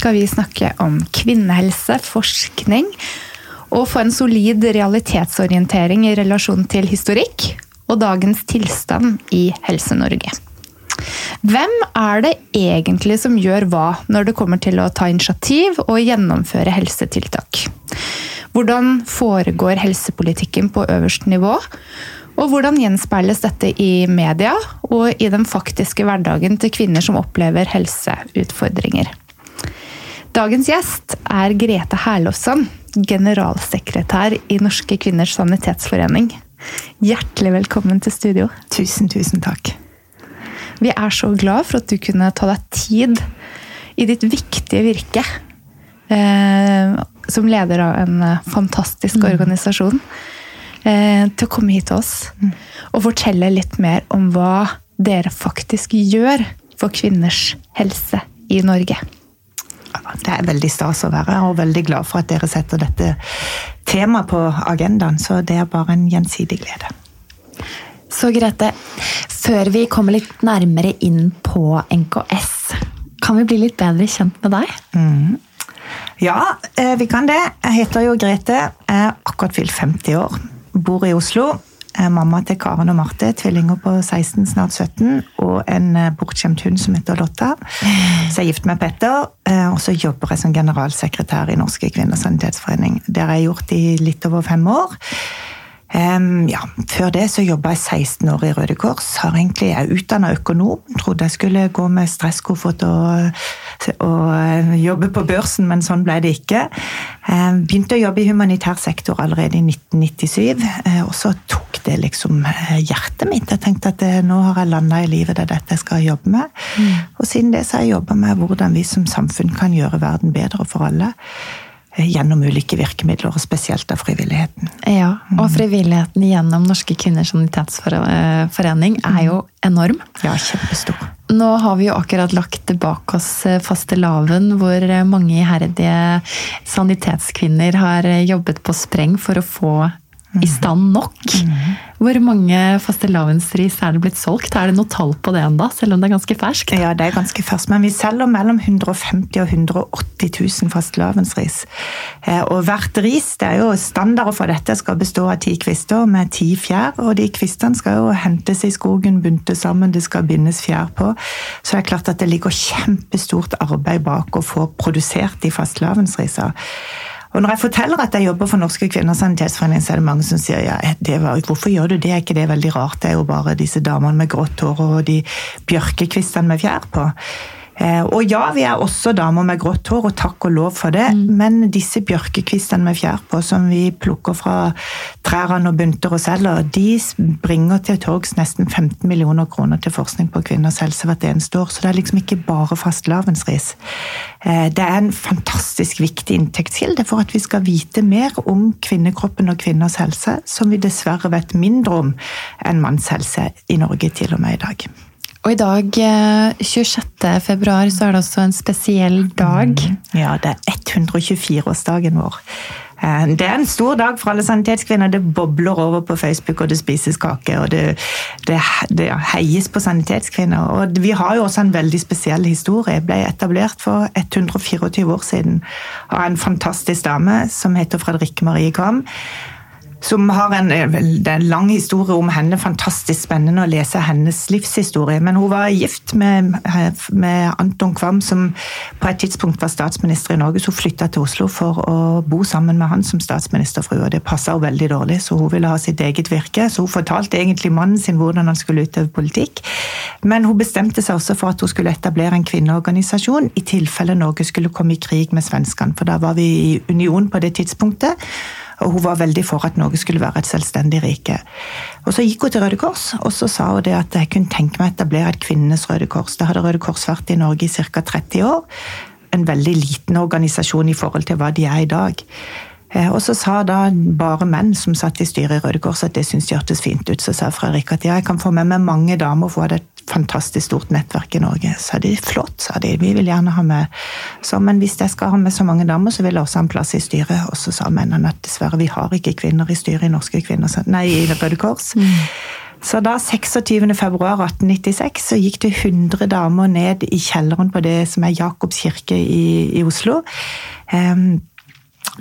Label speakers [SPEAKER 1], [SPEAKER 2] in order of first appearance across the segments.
[SPEAKER 1] skal vi snakke om kvinnehelse, forskning, og få en solid realitetsorientering i relasjon til historikk og dagens tilstand i Helse-Norge. Hvem er det egentlig som gjør hva når det kommer til å ta initiativ og gjennomføre helsetiltak? Hvordan foregår helsepolitikken på øverste nivå? Og hvordan gjenspeiles dette i media og i den faktiske hverdagen til kvinner som opplever helseutfordringer? Dagens gjest er Grete Herlofsson, generalsekretær i Norske kvinners sanitetsforening. Hjertelig velkommen til studio.
[SPEAKER 2] Tusen, tusen takk.
[SPEAKER 1] Vi er så glad for at du kunne ta deg tid i ditt viktige virke eh, som leder av en eh, fantastisk mm. organisasjon eh, til å komme hit til oss mm. og fortelle litt mer om hva dere faktisk gjør for kvinners helse i Norge.
[SPEAKER 2] Det er veldig stas å være og veldig glad for at dere setter dette temaet på agendaen. Så det er bare en gjensidig glede.
[SPEAKER 3] Så Grete, før vi kommer litt nærmere inn på NKS, kan vi bli litt bedre kjent med deg?
[SPEAKER 2] Mm. Ja, eh, vi kan det. Jeg heter jo Grete. Jeg er akkurat fylt 50 år. Bor i Oslo mamma til Karen og Marte, tvillinger på 16, snart 17, og en eh, bortskjemt hund som heter Lotta. Så jeg er gift med Petter, eh, og så jobber jeg som generalsekretær i Norske kvinners sanitetsforening. Det har jeg gjort i litt over fem år. Um, ja, før det så jobba jeg 16 år i Røde Kors. Har egentlig, jeg er utdanna økonom. Trodde jeg skulle gå med stresskoffert og, og, eh, jobbe på børsen, men sånn ble det ikke. Um, begynte å jobbe i humanitær sektor allerede i 1997, uh, eh, og så tok det liksom eh, hjertet mitt. Jeg tenkte at nå har jeg landa i livet, det er dette jeg skal jobbe med. Mm. Og siden det så har jeg jobba med hvordan vi som samfunn kan gjøre verden bedre for alle. Eh, gjennom ulike virkemidler, og spesielt av frivilligheten.
[SPEAKER 3] Ja, og mm. frivilligheten gjennom Norske kvinners sanitetsforening er jo enorm.
[SPEAKER 2] Ja, kjempestor.
[SPEAKER 3] Nå har vi jo akkurat lagt bak oss eh, fastelavn, hvor mange iherdige sanitetskvinner har jobbet på spreng for å få i stand nok. Hvor mange fastelavnsris er det blitt solgt? Er det noe tall på det ennå, selv om det er ganske ferskt?
[SPEAKER 2] Ja, det er ganske ferskt, men vi selger mellom 150 og 180 000 fastelavnsris. Eh, og hvert ris, det er jo standarder for dette, skal bestå av ti kvister med ti fjær. Og de kvistene skal jo hentes i skogen, buntes sammen, det skal bindes fjær på. Så det er klart at det ligger kjempestort arbeid bak å få produsert de fastelavnsrisene. Og når jeg forteller at jeg jobber for Norske kvinners sanitetsforening, så er det mange som sier ja, var, hvorfor gjør du det, er ikke det veldig rart? Det er jo bare disse damene med grått hår og de bjørkekvistene med fjær på. Eh, og ja, vi er også damer med grått hår, og takk og lov for det. Mm. Men disse bjørkekvistene med fjær på, som vi plukker fra trærne og bunter og selger, de bringer til torgs nesten 15 millioner kroner til forskning på kvinners helse hvert eneste år. Så det er liksom ikke bare fastelavnsris. Eh, det er en fantastisk viktig inntektskilde for at vi skal vite mer om kvinnekroppen og kvinners helse, som vi dessverre vet mindre om enn manns helse i Norge til og med i dag.
[SPEAKER 3] Og i dag, 26. Eh, februar, så er det også en spesiell dag. Mm.
[SPEAKER 2] Ja, det er 124-årsdagen vår. Eh, det er en stor dag for alle sanitetskvinner. Det bobler over på Facebook, og det spises kake. Og det, det, det heies på sanitetskvinner. Og vi har jo også en veldig spesiell historie. Jeg ble etablert for 124 år siden av en fantastisk dame som heter Fredrikke Marie Kvam som har en, eh, en, lang historie om henne. Fantastisk spennende å lese hennes livshistorie. Men hun var gift med, eh, med Anton Kvam, som på et tidspunkt var statsminister i Norge. Så hun flytta til Oslo for å bo sammen med han som statsministerfrue. Det passa henne veldig dårlig, så hun ville ha sitt eget virke. Så hun fortalte egentlig mannen sin hvordan han skulle utøve politikk. Men hun bestemte seg også for at hun skulle etablere en kvinneorganisasjon i tilfelle Norge skulle komme i krig med svenskene. For da var vi i union på det tidspunktet. Og hun var veldig for at Norge skulle være et selvstendig rike. Og Så gikk hun til Røde Kors og så sa hun det at jeg kunne tenke meg å etablere et kvinnenes Røde Kors. Det hadde Røde Kors vært i Norge i ca. 30 år. en veldig liten organisasjon i forhold til hva de er i dag. Eh, og så sa da bare menn som satt i styret i Røde Kors at det syntes de hørtes fint ut. Så sa Fredrik at ja, jeg kan få med meg mange damer, for hun hadde et fantastisk stort nettverk i Norge. Så de flott, sa de. Vi vil gjerne ha med. Så, men hvis jeg skal ha med så mange damer, så vil jeg også ha en plass i styret. Og så sa mennene at dessverre, vi har ikke kvinner i styret i Norske kvinner, nei, i Røde Kors. Mm. Så da, 26.2.1896, så gikk det 100 damer ned i kjelleren på det som er Jakobs kirke i, i Oslo. Um,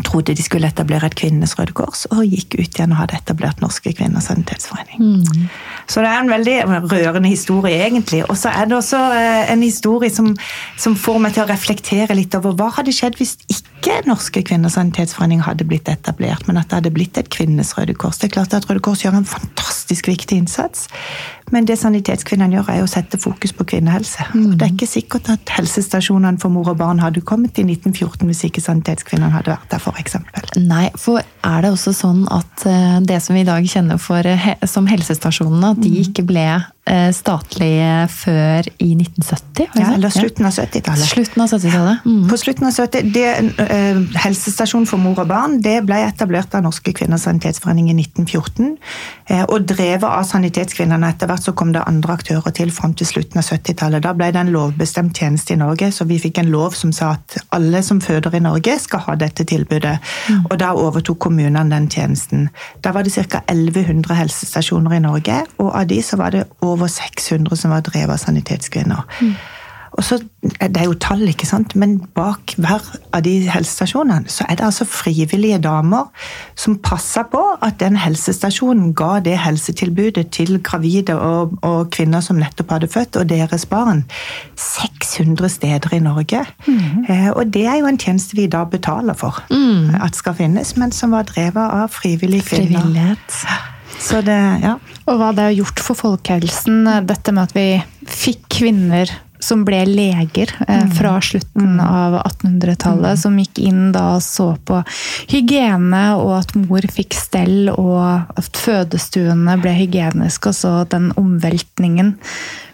[SPEAKER 2] trodde de skulle etablere et kvinnenes Røde Kors, og gikk ut igjen og hadde etablert Norske kvinners sanitetsforening. Mm. Så det er en veldig rørende historie, egentlig. Og så er det også eh, en historie som, som, får meg til å reflektere litt over hva hadde skjedd hvis ikke Norske kvinners sanitetsforening hadde blitt etablert, men at det hadde blitt et kvinnenes Røde Kors. Det er klart at Røde Kors gjør en fantastisk viktig innsats, men det Sanitetskvinnene gjør, er å sette fokus på kvinnehelse. Mm. Det er ikke sikkert at helsestasjonene for mor og barn hadde kommet i 1914 hvis ikke Sanitetskvinnene hadde vært der, f.eks.
[SPEAKER 3] Nei, for er det også sånn at eh, det som vi i dag kjenner for, som helsestasjonene, at de mm. ikke ble Eh, statlige før i 1970?
[SPEAKER 2] Ja, eller slutten av 70-tallet.
[SPEAKER 3] Slutten av 70-tallet. Mm.
[SPEAKER 2] På slutten av 70 det, uh, Helsestasjon for mor og barn det ble etablert av Norske kvinners sanitetsforening i 1914. Uh, og drevet av Sanitetskvinnene. Etter hvert så kom det andre aktører til fram til slutten av 70-tallet. Da ble det en lovbestemt tjeneste i Norge, så vi fikk en lov som sa at alle som føder i Norge, skal ha dette tilbudet. Mm. Og da overtok kommunene den tjenesten. Da var det ca. 1100 helsestasjoner i Norge, og av de så var det over over 600 som var drevet av sanitetskvinner. Mm. Og så, Det er jo tall, ikke sant? men bak hver av de helsestasjonene så er det altså frivillige damer som passer på at den helsestasjonen ga det helsetilbudet til gravide og, og kvinner som nettopp hadde født, og deres barn. 600 steder i Norge. Mm. Eh, og det er jo en tjeneste vi da betaler for mm. at skal finnes, men som var drevet av frivillige kvinner.
[SPEAKER 3] Frivillighet.
[SPEAKER 2] Så det, ja.
[SPEAKER 1] Og hva det har gjort for folkehelsen, dette med at vi fikk kvinner som ble leger eh, mm. fra slutten mm. av 1800-tallet, mm. som gikk inn da og så på hygiene, og at mor fikk stell, og at fødestuene ble hygieniske, og så den omveltningen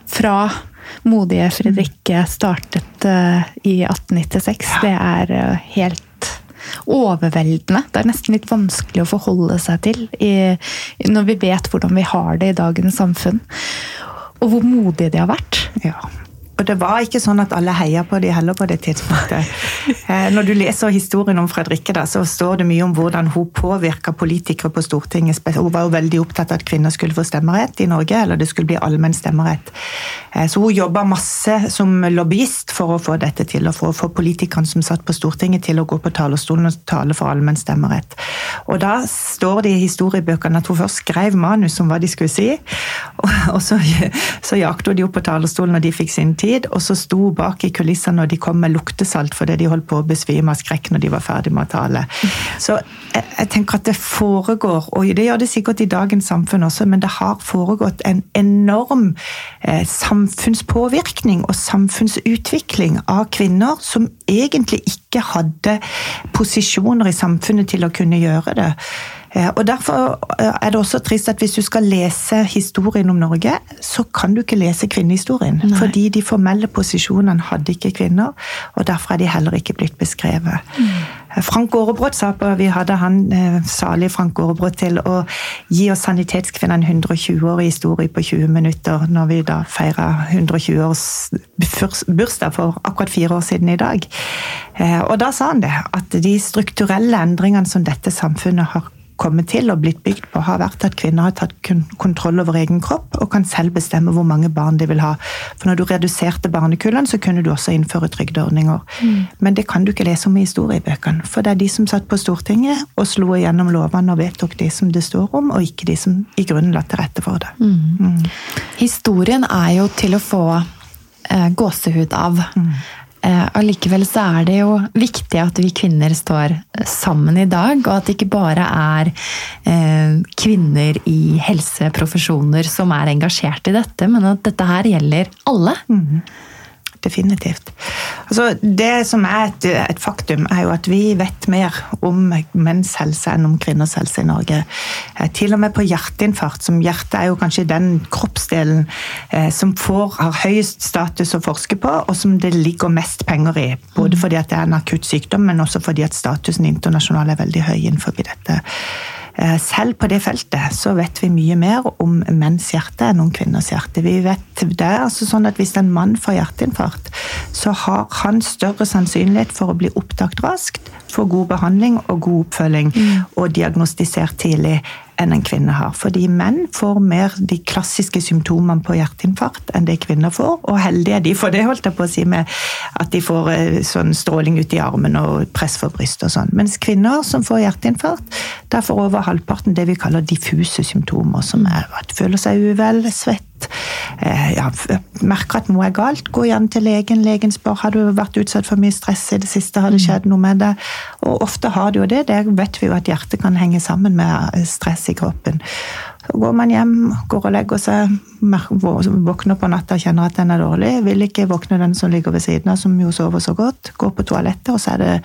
[SPEAKER 1] fra modige Fredrikke startet eh, i 1896, ja. det er eh, helt overveldende. Det er nesten litt vanskelig å forholde seg til i, når vi vet hvordan vi har det i dagens samfunn. Og hvor modige de har vært.
[SPEAKER 2] Ja. Og det var ikke sånn at alle heia på de heller på det tidspunktet. Eh, når du leser historien om Fredrikke, da, så står det mye om hvordan hun påvirka politikere på Stortinget. Hun var jo veldig opptatt av at kvinner skulle få stemmerett i Norge, eller det skulle bli allmenn stemmerett. Eh, så hun jobba masse som lobbyist for å få dette til, og for å få politikerne som satt på Stortinget til å gå på talerstolen og tale for allmenn stemmerett. Og da står det i historiebøkene at hun først skrev manus om hva de skulle si, og så, så hun de opp på talerstolen når de fikk sin tid tid, og så sto bak i kulissene når de kom med luktesalt fordi de holdt på å besvime av skrekk når de var ferdig med å tale. Så jeg, jeg, tenker at det foregår, og det gjør det sikkert i dagens samfunn også, men det har foregått en enorm eh, samfunnspåvirkning og samfunnsutvikling av kvinner som egentlig ikke hadde posisjoner i samfunnet til å kunne gjøre det. Eh, og Derfor eh, er det også trist at hvis du skal lese historien om Norge, så kan du ikke lese kvinnehistorien. Nei. Fordi de formelle posisjonene hadde ikke kvinner, og derfor er de heller ikke blitt beskrevet. Mm. Frank Aarebrot sa på, Vi hadde han eh, salig Frank Aarebrot til å gi oss sanitetskvinnene 120-årig historie på 20 minutter, når vi da feira 120 års bursdag for akkurat fire år siden i dag. Og da sa han det, at de strukturelle endringene som dette samfunnet har kommet til og blitt bygd på, har vært at kvinner har tatt kontroll over egen kropp og kan selv bestemme hvor mange barn de vil ha. For når du reduserte barnekullene, så kunne du også innføre trygdeordninger. Mm. Men det kan du ikke lese om i historiebøkene. For det er de som satt på Stortinget og slo igjennom lovene og vedtok de som det står om, og ikke de som i grunnen la til rette for det. Mm.
[SPEAKER 3] Mm. Historien er jo til å få eh, gåsehud av. Eh, allikevel så er det jo viktig at vi kvinner står sammen i dag, og at det ikke bare er eh, kvinner i helseprofesjoner som er engasjert i dette, men at dette her gjelder alle. Mm.
[SPEAKER 2] Definitivt. Altså, det som er et, et, faktum, er jo at vi vet mer om menns helse enn om kvinners helse i Norge. Eh, til og med på hjerteinfarkt, som hjertet er jo kanskje den kroppsdelen eh, som får, har høyest status å forske på, og som det ligger mest penger i. Både fordi at det er en akutt sykdom, men også fordi at statusen internasjonal er veldig høy innenfor dette. Eh, selv på det feltet så vet vi mye mer om menns hjerte enn om kvinners hjerte. Vi vet det er altså sånn at Hvis en mann får hjerteinfarkt, så har han større sannsynlighet for å bli oppdaget raskt, få god behandling og god oppfølging, mm. og diagnostisert tidlig enn en kvinne har. Fordi menn får mer de klassiske symptomene på hjerteinfarkt enn det kvinner får. Og heldige de for det, holdt jeg på å si, med at de får eh, sånn stråling ut i armen og press for brystet og sånn. Mens kvinner som får hjerteinfarkt, der får over halvparten det vi kaller diffuse symptomer, som er at føler seg uvel, svett ja, merker at noe er galt, gå gjerne til legen. Legen spør har du vært utsatt for mye stress i det siste, har det mm. skjedd noe med det? Og ofte har det jo det. Det vet vi jo at hjertet kan henge sammen med stress i kroppen. Så går man hjem, går og legger seg, våkner på natta og kjenner at den er dårlig. Vil ikke våkne den som ligger ved siden av, som jo sover så godt. Går på toalettet, og så det,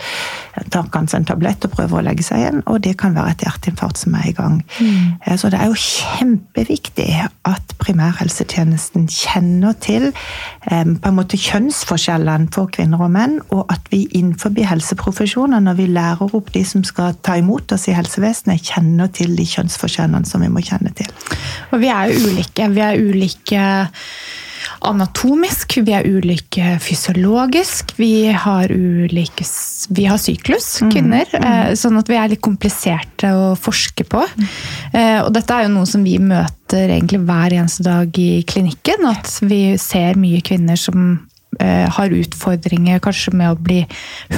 [SPEAKER 2] tar kanskje en tablett og prøver å legge seg igjen. Og det kan være et hjerteinfarkt som er i gang. Mm. Eh, så det er jo kjempeviktig at primærhelsetjenesten kjenner til eh, på en måte kjønnsforskjellene for kvinner og menn, og at vi innenfor helseprofesjoner, når vi lærer opp de som skal ta imot oss i helsevesenet, kjenner til de kjønnsforskjellene som vi må kjenne kjenne til.
[SPEAKER 1] Og vi er jo ulike. Vi er ulike anatomisk, vi er ulike fysiologisk, vi har ulike Vi har syklus, mm. kvinner. Mm. Sånn at vi er litt kompliserte å forske på. Mm. Og dette er jo noe som vi møter egentlig hver eneste dag i klinikken. At vi ser mye kvinner som eh, har utfordringer kanskje med å bli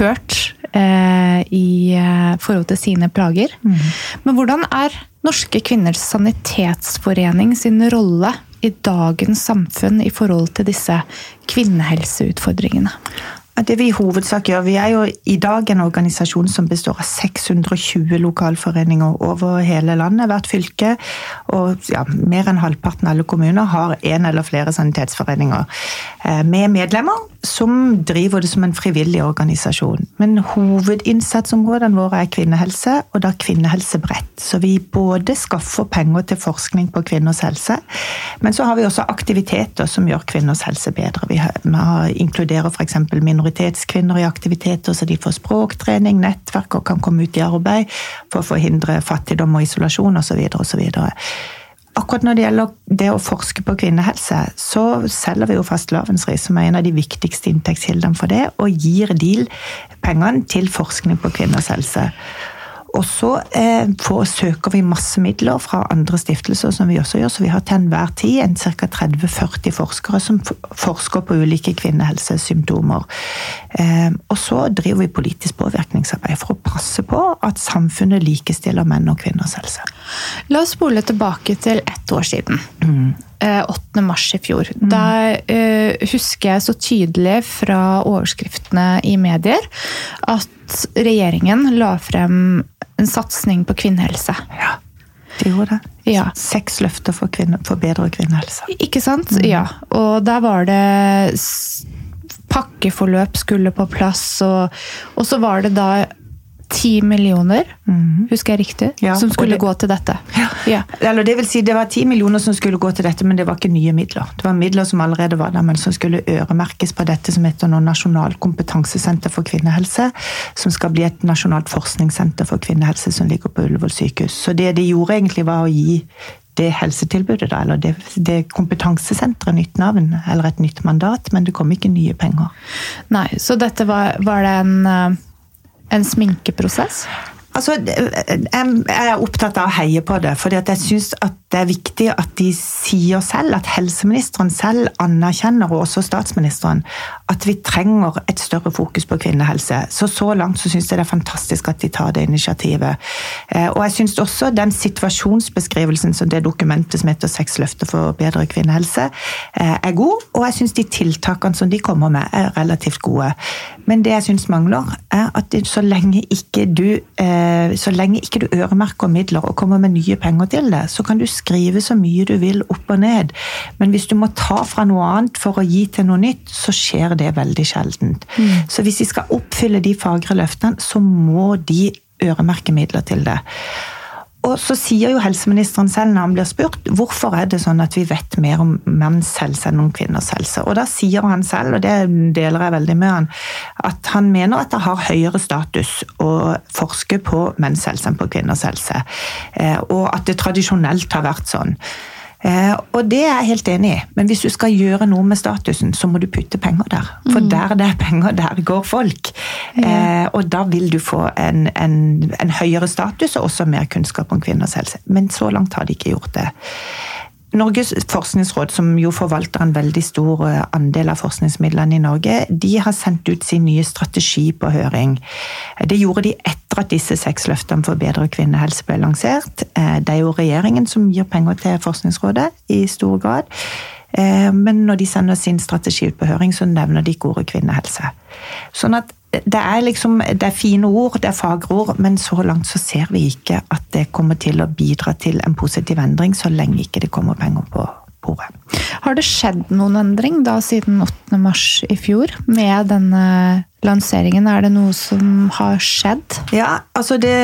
[SPEAKER 1] hørt i forhold til sine plager. Mm. Men hvordan er Norske kvinners sanitetsforening sin rolle i dagens samfunn i forhold til disse kvinnehelseutfordringene?
[SPEAKER 2] Det vi i hovedsak gjør, Vi er jo i dag en organisasjon som består av 620 lokalforeninger over hele landet. Hvert fylke og ja, mer enn halvparten av alle kommuner har en eller flere sanitetsforeninger eh, med medlemmer som driver det som en frivillig organisasjon. Men hovedinnsatsområdene våre er kvinnehelse, og da kvinnehelse bredt. Så vi både skaffer penger til forskning på kvinners helse, men så har vi også aktiviteter som gjør kvinners helse bedre. Vi, har, vi inkluderer f.eks. minoritetskvinner i aktiviteter, så de får språktrening, nettverk og kan komme ut i arbeid for å forhindre fattigdom og isolasjon osv. osv. Akkurat når det gjelder det å forske på kvinnehelse, så selger vi jo fastelavnsris, som er en av de viktigste inntektskildene for det, og gir deal pengene til forskning på kvinners helse. Og så eh, får, søker vi masse midler fra andre stiftelser, som vi også gjør. Så vi har til enhver tid en ca. 30-40 forskere som forsker på ulike kvinnehelsesymptomer. Eh, og så driver vi politisk påvirkningsarbeid for å passe på at samfunnet likestiller menn og kvinners helse.
[SPEAKER 1] La oss spole tilbake til ett år siden. Mm. 8. Eh, mars i fjor. Mm. Da uh, husker jeg så tydelig fra overskriftene i medier at regjeringen la frem en satsing på kvinnehelse.
[SPEAKER 2] Ja, de gjorde det. Ja. Seks løfter for, kvinne, for bedre kvinnehelse.
[SPEAKER 1] Ikke sant? Mm. Ja. Og der var det Pakkeforløp skulle på plass, og, og så var det da ti millioner, mm. husker jeg riktig, ja, som skulle det, gå til dette.
[SPEAKER 2] Ja. ja. Eller det vil si, det var ti millioner som skulle gå til dette, men det var ikke nye midler. Det var midler som allerede var der, men som skulle øremerkes på dette som heter nå Nasjonal kompetansesenter for kvinnehelse. Som skal bli et nasjonalt forskningssenter for kvinnehelse som ligger på Ullevål sykehus. Så det de gjorde, egentlig var å gi det helsetilbudet, da, eller det, det kompetansesenteret nytt navn, eller et nytt mandat, men det kom ikke nye penger.
[SPEAKER 1] Nei, så dette var, var det en eh, en sminkeprosess?
[SPEAKER 2] Altså, jeg er opptatt av å heie på det, fordi jeg syns det er viktig at de sier selv, at helseministeren selv anerkjenner, og også statsministeren, at vi trenger et større fokus på kvinnehelse. Så så langt så syns jeg det er fantastisk at de tar det initiativet. Eh, og jeg syns også den situasjonsbeskrivelsen som det dokumentet som heter 'Seks løfter for bedre kvinnehelse', eh, er god. Og jeg syns de tiltakene som de kommer med, er relativt gode. Men det jeg syns mangler, er at så lenge ikke du eh, så lenge ikke du øremerker midler og kommer med nye penger til det, så kan du skrive så mye du vil opp og ned. Men hvis du må ta fra noe annet for å gi til noe nytt, så skjer det veldig sjeldent. Mm. Så hvis vi skal oppfylle de fagre løftene, så må de øremerke midler til det. Og så sier jo helseministeren selv når han blir spurt hvorfor er det sånn at vi vet mer om menns helse enn om kvinners helse. Og da sier han selv, og det deler jeg veldig med han, at han mener at det har høyere status å forske på menns helse enn på kvinners helse. Eh, og at det tradisjonelt har vært sånn. Eh, og det er jeg helt enig i, men hvis du skal gjøre noe med statusen, så må du putte penger der. For mm. der det er penger, der går folk. Ja. Eh, og da vil du få en, en, en høyere status og også mer kunnskap om kvinners helse. Men så langt har de ikke gjort det. Norges forskningsråd, som jo forvalter en veldig stor eh, andel av forskningsmidlene i Norge, de har sendt ut sin nye strategi på høring. Det gjorde de etter at disse seks løftene for bedre kvinnehelse ble lansert. Eh, det er jo regjeringen som gir penger til Forskningsrådet i stor grad. Eh, men når de sender sin strategi ut på høring, så nevner de ordet kvinnehelse. Sånn at det er liksom, det er fine ord, det er fagre men så langt så ser vi ikke at det kommer til å bidra til en positiv endring, så lenge ikke det kommer penger på bordet.
[SPEAKER 1] Har det skjedd noen endring da siden 8. mars i fjor med denne lanseringen? Er det noe som har skjedd?
[SPEAKER 2] Ja, altså Det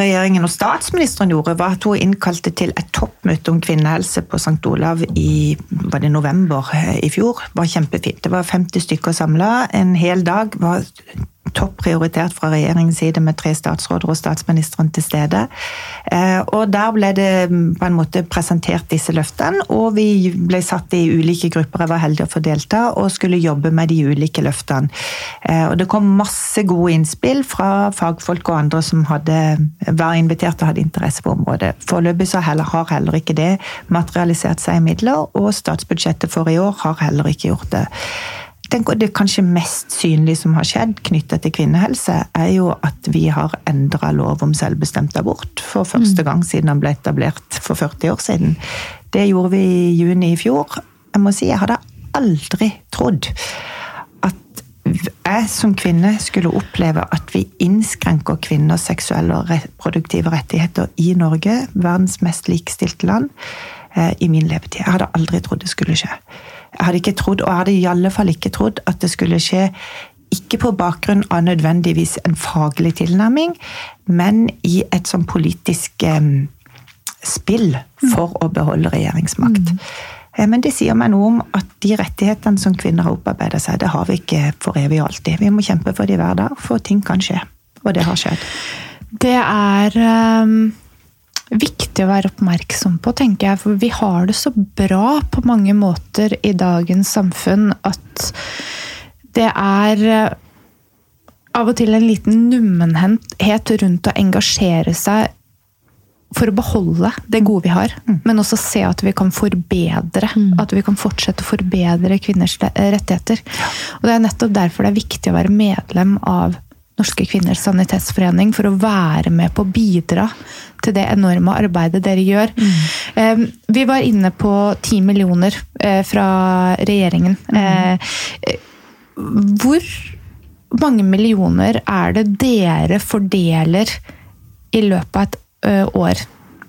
[SPEAKER 2] regjeringen og statsministeren gjorde, var at hun innkalte til et toppmøte om kvinnehelse på St. Olav i var det november i fjor. Det var kjempefint. Det var 50 stykker samla. En hel dag. var topp prioritert fra regjeringens side med tre statsråder og statsministeren til stede. Eh, og Der ble det mm, på en måte presentert disse løftene, og vi ble satt i ulike grupper. Jeg var heldig å få delta og skulle jobbe med de ulike løftene. Eh, og Det kom masse gode innspill fra fagfolk og andre som hadde, var invitert og hadde interesse på området. Foreløpig så heller, har heller ikke det materialisert seg i midler, og statsbudsjettet for i år har heller ikke gjort det Det kanskje mest synlige som har skjedd knytta til kvinnehelse, er jo at vi har endra lov om selvbestemt abort for første mm. gang siden den ble etablert for 40 år siden. Det gjorde vi i juni i fjor. Jeg må si, jeg hadde aldri trodd at jeg som kvinne skulle oppleve at vi innskrenker kvinners seksuelle og reproduktive rettigheter i Norge, verdens mest likestilte land, eh, i min levetid. Jeg hadde aldri trodd det skulle skje. Jeg hadde ikke trodd, og jeg hadde i alle fall ikke trodd at det skulle skje ikke på bakgrunn av nødvendigvis en faglig tilnærming, men i et sånn politisk um, spill for å beholde regjeringsmakt. Mm. Eh, men det sier meg noe om at de rettighetene som kvinner har opparbeida seg, det har vi ikke for evig og alltid. Vi må kjempe for de hver dag, for ting kan skje. Og det har skjedd.
[SPEAKER 1] Det er um viktig å være oppmerksom på, tenker jeg. For vi har det så bra på mange måter i dagens samfunn at det er eh, av og til en liten nummenhet rundt å engasjere seg for å beholde det gode vi har, mm. men også se at vi kan forbedre. Mm. At vi kan fortsette å forbedre kvinners rettigheter. Og Det er nettopp derfor det er viktig å være medlem av Norske kvinners sanitetsforening for å være med på å bidra til det enorme arbeidet dere gjør. Mm. Vi var inne på ti millioner eh, fra regjeringen. Mm. Eh, hvor mange millioner er det dere fordeler i løpet av et eh, år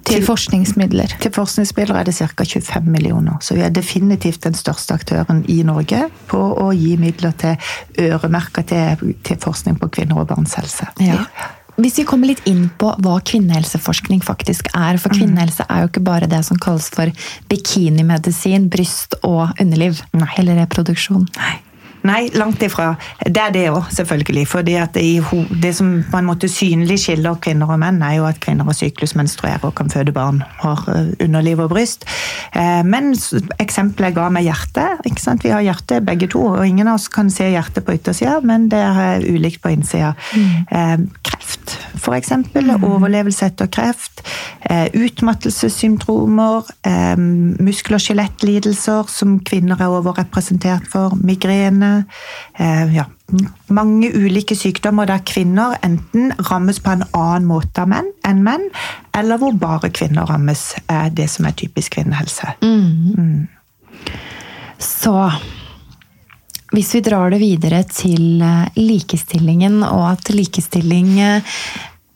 [SPEAKER 1] til forskningsmidler?
[SPEAKER 2] Til forskningsmidler er det ca. 25 millioner. Så vi er definitivt den største aktøren i Norge på å gi midler til øremerka til, til, forskning på kvinner og barns helse. Ja.
[SPEAKER 3] Hvis vi kommer litt inn på hva kvinnehelseforskning faktisk er. For mm. kvinnehelse er jo ikke bare det som kalles for bikinimedisin, bryst og underliv. Nei. Eller reproduksjon.
[SPEAKER 2] Nei. Nei, langt ifra. Det er det òg, selvfølgelig. fordi at det, det, som på en måte synlig skiller kvinner og menn, er jo at kvinner har syklus, menstruerer og kan føde barn. Har eh, underliv og bryst. Eh, men eksempelet jeg ga med hjertet. Vi har hjerte begge to, og ingen av oss kan se hjertet på yttersida, men det er ulikt på innsida. Mm. Eh, kreft, f.eks. Mm. Overlevelse etter kreft. Utmattelsessyndromer. Muskel- og skjelettlidelser som kvinner er overrepresentert for. Migrene Eh, ja, mange ulike sykdommer der kvinner enten rammes på en annen måte enn menn, eller hvor bare kvinner rammes, er det som er typisk kvinnehelse. Mm. Mm.
[SPEAKER 3] Så hvis vi drar det videre til eh, likestillingen, og at likestilling eh,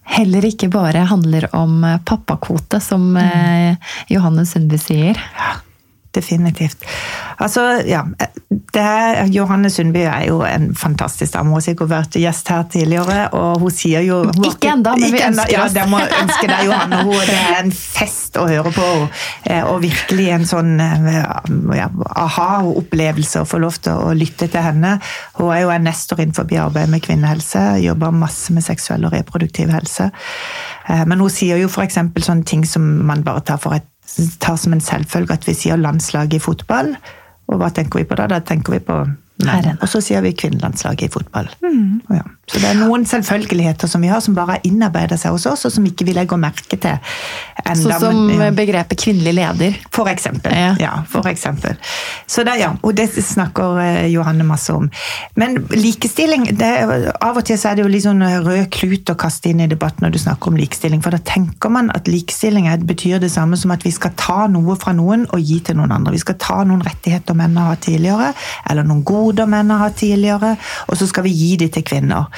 [SPEAKER 3] heller ikke bare handler om pappakvote, som mm. Johanne Sundby sier.
[SPEAKER 2] Ja, definitivt. Altså, ja, er, Johanne Sundby er jo en fantastisk dame. Hun har sikkert vært gjest her tidligere, og hun sier jo hun
[SPEAKER 3] Ikke ennå, men vi ønsker
[SPEAKER 2] oss. Ja, det må ønske deg, Johanne. Hun, det er en fest å høre på, eh, og virkelig en sånn eh, ja, aha-opplevelse å få lov til å lytte til henne. Hun er jo en nestor innenfor arbeid med kvinnehelse, jobber masse med seksuell og reproduktiv helse. Eh, men hun sier jo f.eks. sånne ting som man bare tar for et tar som en selvfølge at vi sier landslaget i fotball. Og hva tenker vi på da? Da tenker vi på menn. Og så sier vi kvinnelandslaget i fotball. Mm. Ja. Så det er noen selvfølgeligheter som vi har, som bare har innarbeidet seg hos oss, og som ikke vi legger merke til.
[SPEAKER 3] Enda, så som men, begrepet kvinnelig leder?
[SPEAKER 2] For eksempel. Ja. ja for eksempel. Så det, ja, og det snakker eh, Johanne masse om. Men likestilling det, Av og til så er det jo litt sånn rød klut å kaste inn i debatten når du snakker om likestilling. For da tenker man at likestilling betyr det samme som at vi skal ta noe fra noen og gi til noen andre. Vi skal ta noen rettigheter menn har hatt tidligere, eller noen goder menn har hatt tidligere, og så skal vi gi dem til kvinner.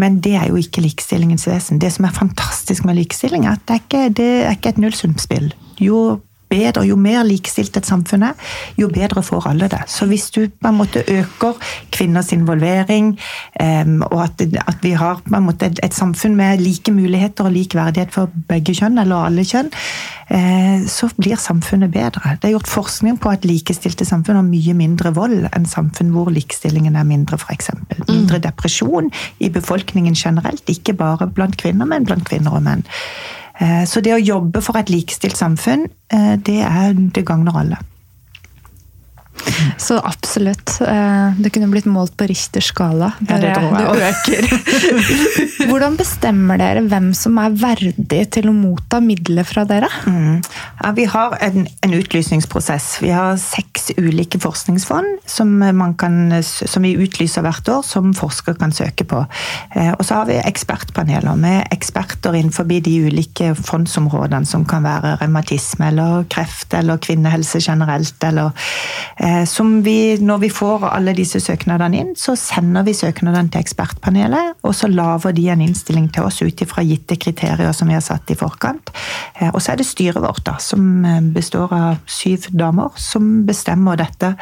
[SPEAKER 2] Men det er jo ikke likestillingens vesen. Det som er fantastisk med likestilling, er at det er ikke, det er ikke et nullsumspill. Jo bedre, jo mer likestilt et samfunn er, jo bedre får alle det. Så hvis du på en måte øker kvinners involvering, um, og at, at, vi har på en måte et, samfunn med like muligheter og lik verdighet for begge kjønn, eller alle kjønn, uh, så blir samfunnet bedre. Det er gjort forskning på at likestilte samfunn har mye mindre vold enn samfunn hvor likestillingen er mindre, f.eks. Mindre depresjon i befolkningen generelt, ikke bare blant kvinner, men blant kvinner og menn. Eh, så det å jobbe for et likestilt samfunn, eh, det, er, det gagner alle.
[SPEAKER 1] Så absolutt. Eh, det kunne blitt målt på Richters skala.
[SPEAKER 2] Ja, det jeg. Det
[SPEAKER 1] øker. Hvordan bestemmer dere hvem som er verdig til å motta midler fra dere? Mm.
[SPEAKER 2] Ja, vi har en, en, utlysningsprosess. Vi har seks ulike forskningsfond som, kan, som, vi utlyser hvert år, som forskere kan søke på. Eh, og så har vi ekspertpaneler med eksperter innenfor de ulike fondsområdene, som kan være revmatisme eller kreft eller kvinnehelse generelt. eller eh, Eh, som vi, når vi får alle disse søknadene inn, så sender vi søknadene til ekspertpanelet, og så lager de en innstilling til oss ut ifra gitte kriterier som vi har satt i forkant. Eh, og så er det styret vårt, da, som eh, består av syv damer, som bestemmer dette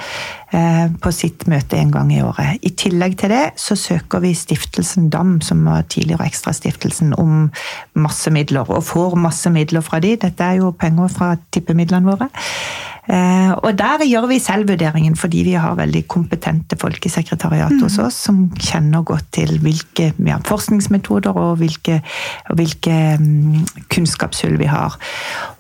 [SPEAKER 2] på sitt møte en gang i året. I tillegg til det så søker vi stiftelsen DAM, som var tidligere Ekstrastiftelsen, om masse midler, og får masse midler fra de. Dette er jo penger fra tippemidlene våre. Eh, og der gjør vi selvvurderingen, fordi vi har veldig kompetente folk i sekretariatet mm. hos oss som kjenner godt til hvilke ja, forskningsmetoder og hvilke, og hvilke um, kunnskapshull vi har.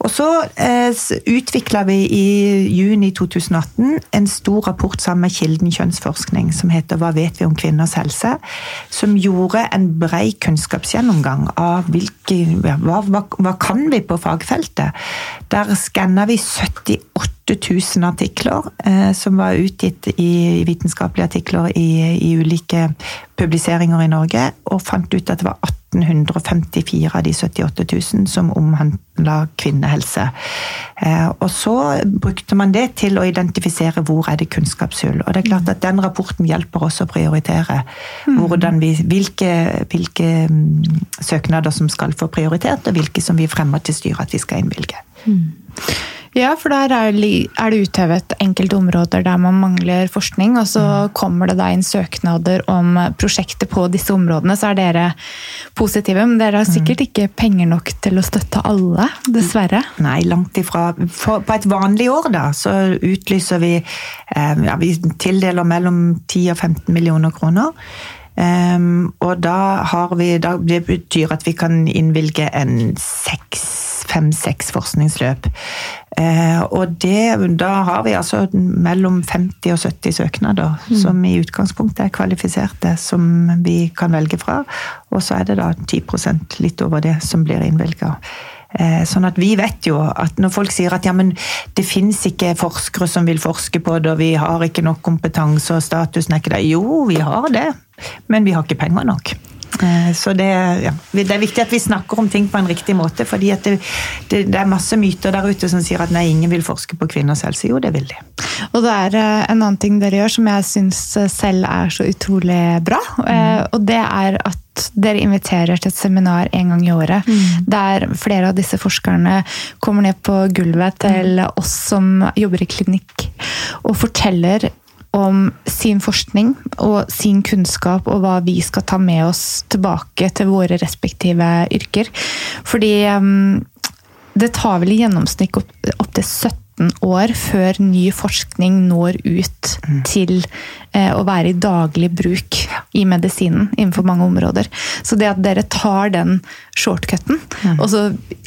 [SPEAKER 2] Og så eh, utvikla vi i juni 2018 en stor rapport sammen med Kilden kjønnsforskning som heter 'Hva vet vi om kvinners helse?', som gjorde en brei kunnskapsgjennomgang av hvilke, ja, hva, hva, hva kan vi på fagfeltet. Der skanna vi 78 8000 artikler eh, som var utgitt i, vitenskapelige artikler i, i, ulike publiseringer i Norge, og fant ut at det var 1854 av de 78 000 som omhandla kvinnehelse. Eh, og så brukte man det til å identifisere hvor er det kunnskapshull. Og det er klart at den rapporten hjelper oss å prioritere mm. vi, hvilke, hvilke, mm, søknader som skal få prioritert, og hvilke som vi fremmer til styret at vi skal innvilge. Mm.
[SPEAKER 1] Ja, for der er det uthevet enkelte områder der man mangler forskning, og så mm. kommer det da inn søknader om prosjekter på disse områdene. Så er dere positive, men dere har mm. sikkert ikke penger nok til å støtte alle, dessverre?
[SPEAKER 2] Nei, langt ifra. For, på et vanlig år da, så utlyser vi eh, ja, Vi tildeler mellom 10 og 15 millioner kroner. Um, og da har vi da, Det betyr at vi kan innvilge en seks fem-seks forskningsløp. Uh, og det, da har vi altså mellom 50 og 70 søknader mm. som i utgangspunktet er kvalifiserte, som vi kan velge fra. Og så er det da 10% litt over det som blir innvilga. Eh, sånn at vi vet jo at når folk sier at ja, men det finnes ikke forskere som vil forske på det, og vi har ikke nok kompetanse og statusen er ikke det. Jo, vi har det, men vi har ikke penger nok. Eh, så det, ja, det, er viktig at vi snakker om ting på en riktig måte. fordi det, det, det, er masse myter der ute som sier at nei, ingen vil forske på kvinners helse. Jo, det vil de.
[SPEAKER 1] Og det er eh, en annen ting dere gjør som jeg syns selv er så utrolig bra. Mm. Og det er at at dere inviterer til et seminar en gang i året, mm. der flere av disse forskerne kommer ned på gulvet mm. til oss som jobber i klinikk, og forteller om sin forskning og sin kunnskap og hva vi skal ta med oss tilbake til våre respektive yrker. Fordi um, det tar vel i gjennomsnitt opptil opp 17 15 år før ny forskning når ut mm. til eh, å være i daglig bruk i medisinen innenfor mange områder. Så det at dere tar den shortcuten mm. og så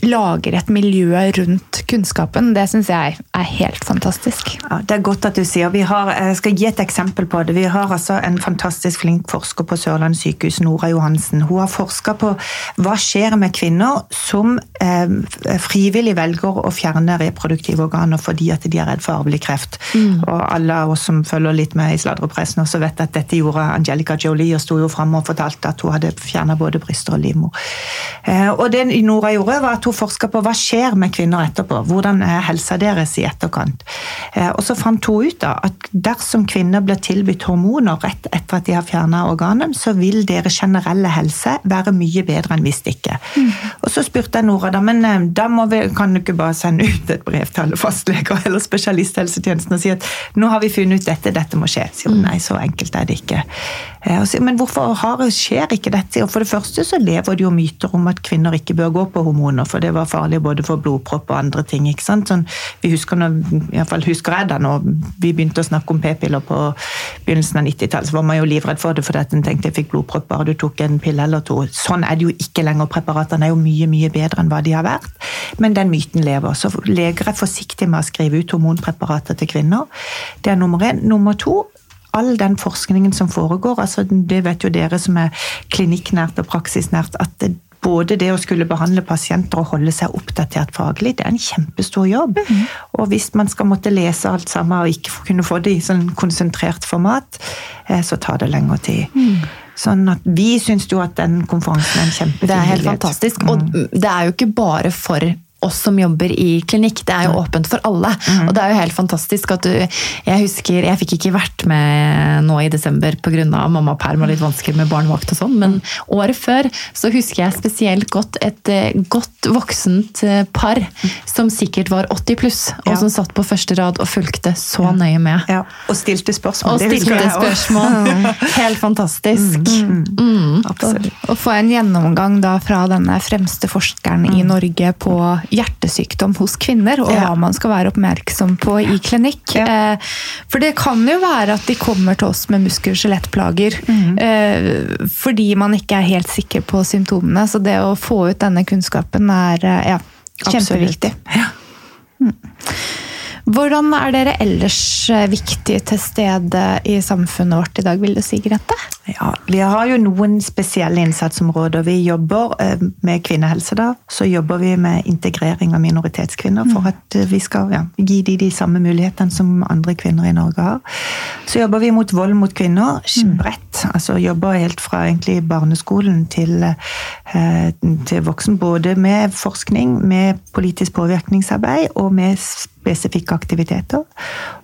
[SPEAKER 1] lager et miljø rundt kunnskapen, det syns jeg er helt fantastisk.
[SPEAKER 2] Ja, det er godt at du sier vi har, Jeg skal gi et eksempel på det. Vi har altså en fantastisk flink forsker på Sørlandet sykehus, Nora Johansen. Hun har forska på hva skjer med kvinner som eh, frivillig velger å fjerne reproduktive organer fordi at de er redd for arvelig kreft. Og alle av oss som følger litt med i sladrepressen også vet at dette gjorde Angelica Jolie og sto jo fram og fortalte at hun hadde fjerna både bryster og livmor. Eh, og det Nora gjorde, var at hun forska på hva skjer med kvinner etterpå. Hvordan er helsa deres i etterkant. Eh, og så fant hun ut da at dersom kvinner blir tilbudt hormoner rett etter at de har fjerna organet, så vil deres generelle helse være mye bedre enn hvis ikke. Og så spurte jeg Nora da, men eh, da må vi, kan du ikke bare sende ut et brev til alle fastleger eller spesialisthelsetjenesten og si at nå har vi funnet ut dette, dette må skje. Sier hun nei, så enkelt er det ikke. Eh, men hvorfor har, skjer ikke dette? For det første så lever det jo myter om at kvinner ikke bør gå på hormoner, for det var farlig både for blodpropp og andre ting. ikke sant? Sånn, vi husker når, i hvert fall husker jeg da når vi begynte å snakke om p-piller på begynnelsen av 90-tallet, så var man jo livredd for det fordi at en tenkte jeg fikk blodpropp bare du tok en pille eller to. Sånn er det jo ikke lenger. Preparatene er jo mye, mye bedre enn hva de har vært. Men den myten lever. Så leger er forsiktige med å skrive ut hormonpreparater til kvinner. Det er nummer én. Nummer to, all den forskningen som foregår, altså det vet jo dere som er klinikknært og praksisnært, at det, både det å skulle behandle pasienter og holde seg oppdatert faglig, det er en kjempestor jobb. Og hvis man skal måtte lese alt sammen og ikke kunne få det i sånn konsentrert format, eh, så tar det lengre tid. Sånn at Vi syns jo at den konferansen er en kjempefin
[SPEAKER 3] Det er helt
[SPEAKER 2] fantastisk.
[SPEAKER 3] fantastisk. Og det er jo ikke bare for oss som jobber i klinikk, det er jo åpent for alle. Og det er jo helt fantastisk at du Jeg husker, jeg fikk ikke vært med nå i desember pga. mammaperm og litt vansker med barnevakt og sånn, men året før så husker jeg spesielt godt et eh, godt voksent eh, par som sikkert var 80 pluss, og
[SPEAKER 2] Ja.
[SPEAKER 3] som satt på første rad og fulgte så nøye med.
[SPEAKER 2] Ja, og stilte spørsmål.
[SPEAKER 3] Og stilte spørsmål. Helt fantastisk. Mm.
[SPEAKER 2] Absolutt.
[SPEAKER 1] Å få en gjennomgang da fra denne fremste forskeren i Norge på hjertesykdom hos kvinner, og hva man skal være oppmerksom på i klinikk. Eh, For det kan jo være at de kommer til oss med muskel- og skjelettplager eh, fordi man ikke er helt sikker på symptomene. Så det å få ut denne kunnskapen er eh, ja, kjempeviktig. Mm. Hvordan er dere ellers eh, viktige til stede i samfunnet vårt i dag, vil du si, Grete?
[SPEAKER 2] Ja, Vi har jo noen spesielle innsatsområder. Vi jobber eh, med kvinnehelse. da, Så jobber vi med integrering av minoritetskvinner for at eh, vi skal ja, gi dem de samme mulighetene som andre kvinner i Norge har. Så jobber vi mot vold mot kvinner bredt. altså Jobber helt fra egentlig barneskolen til, til voksen. Både med forskning, med politisk påvirkningsarbeid og med spesifikke aktiviteter.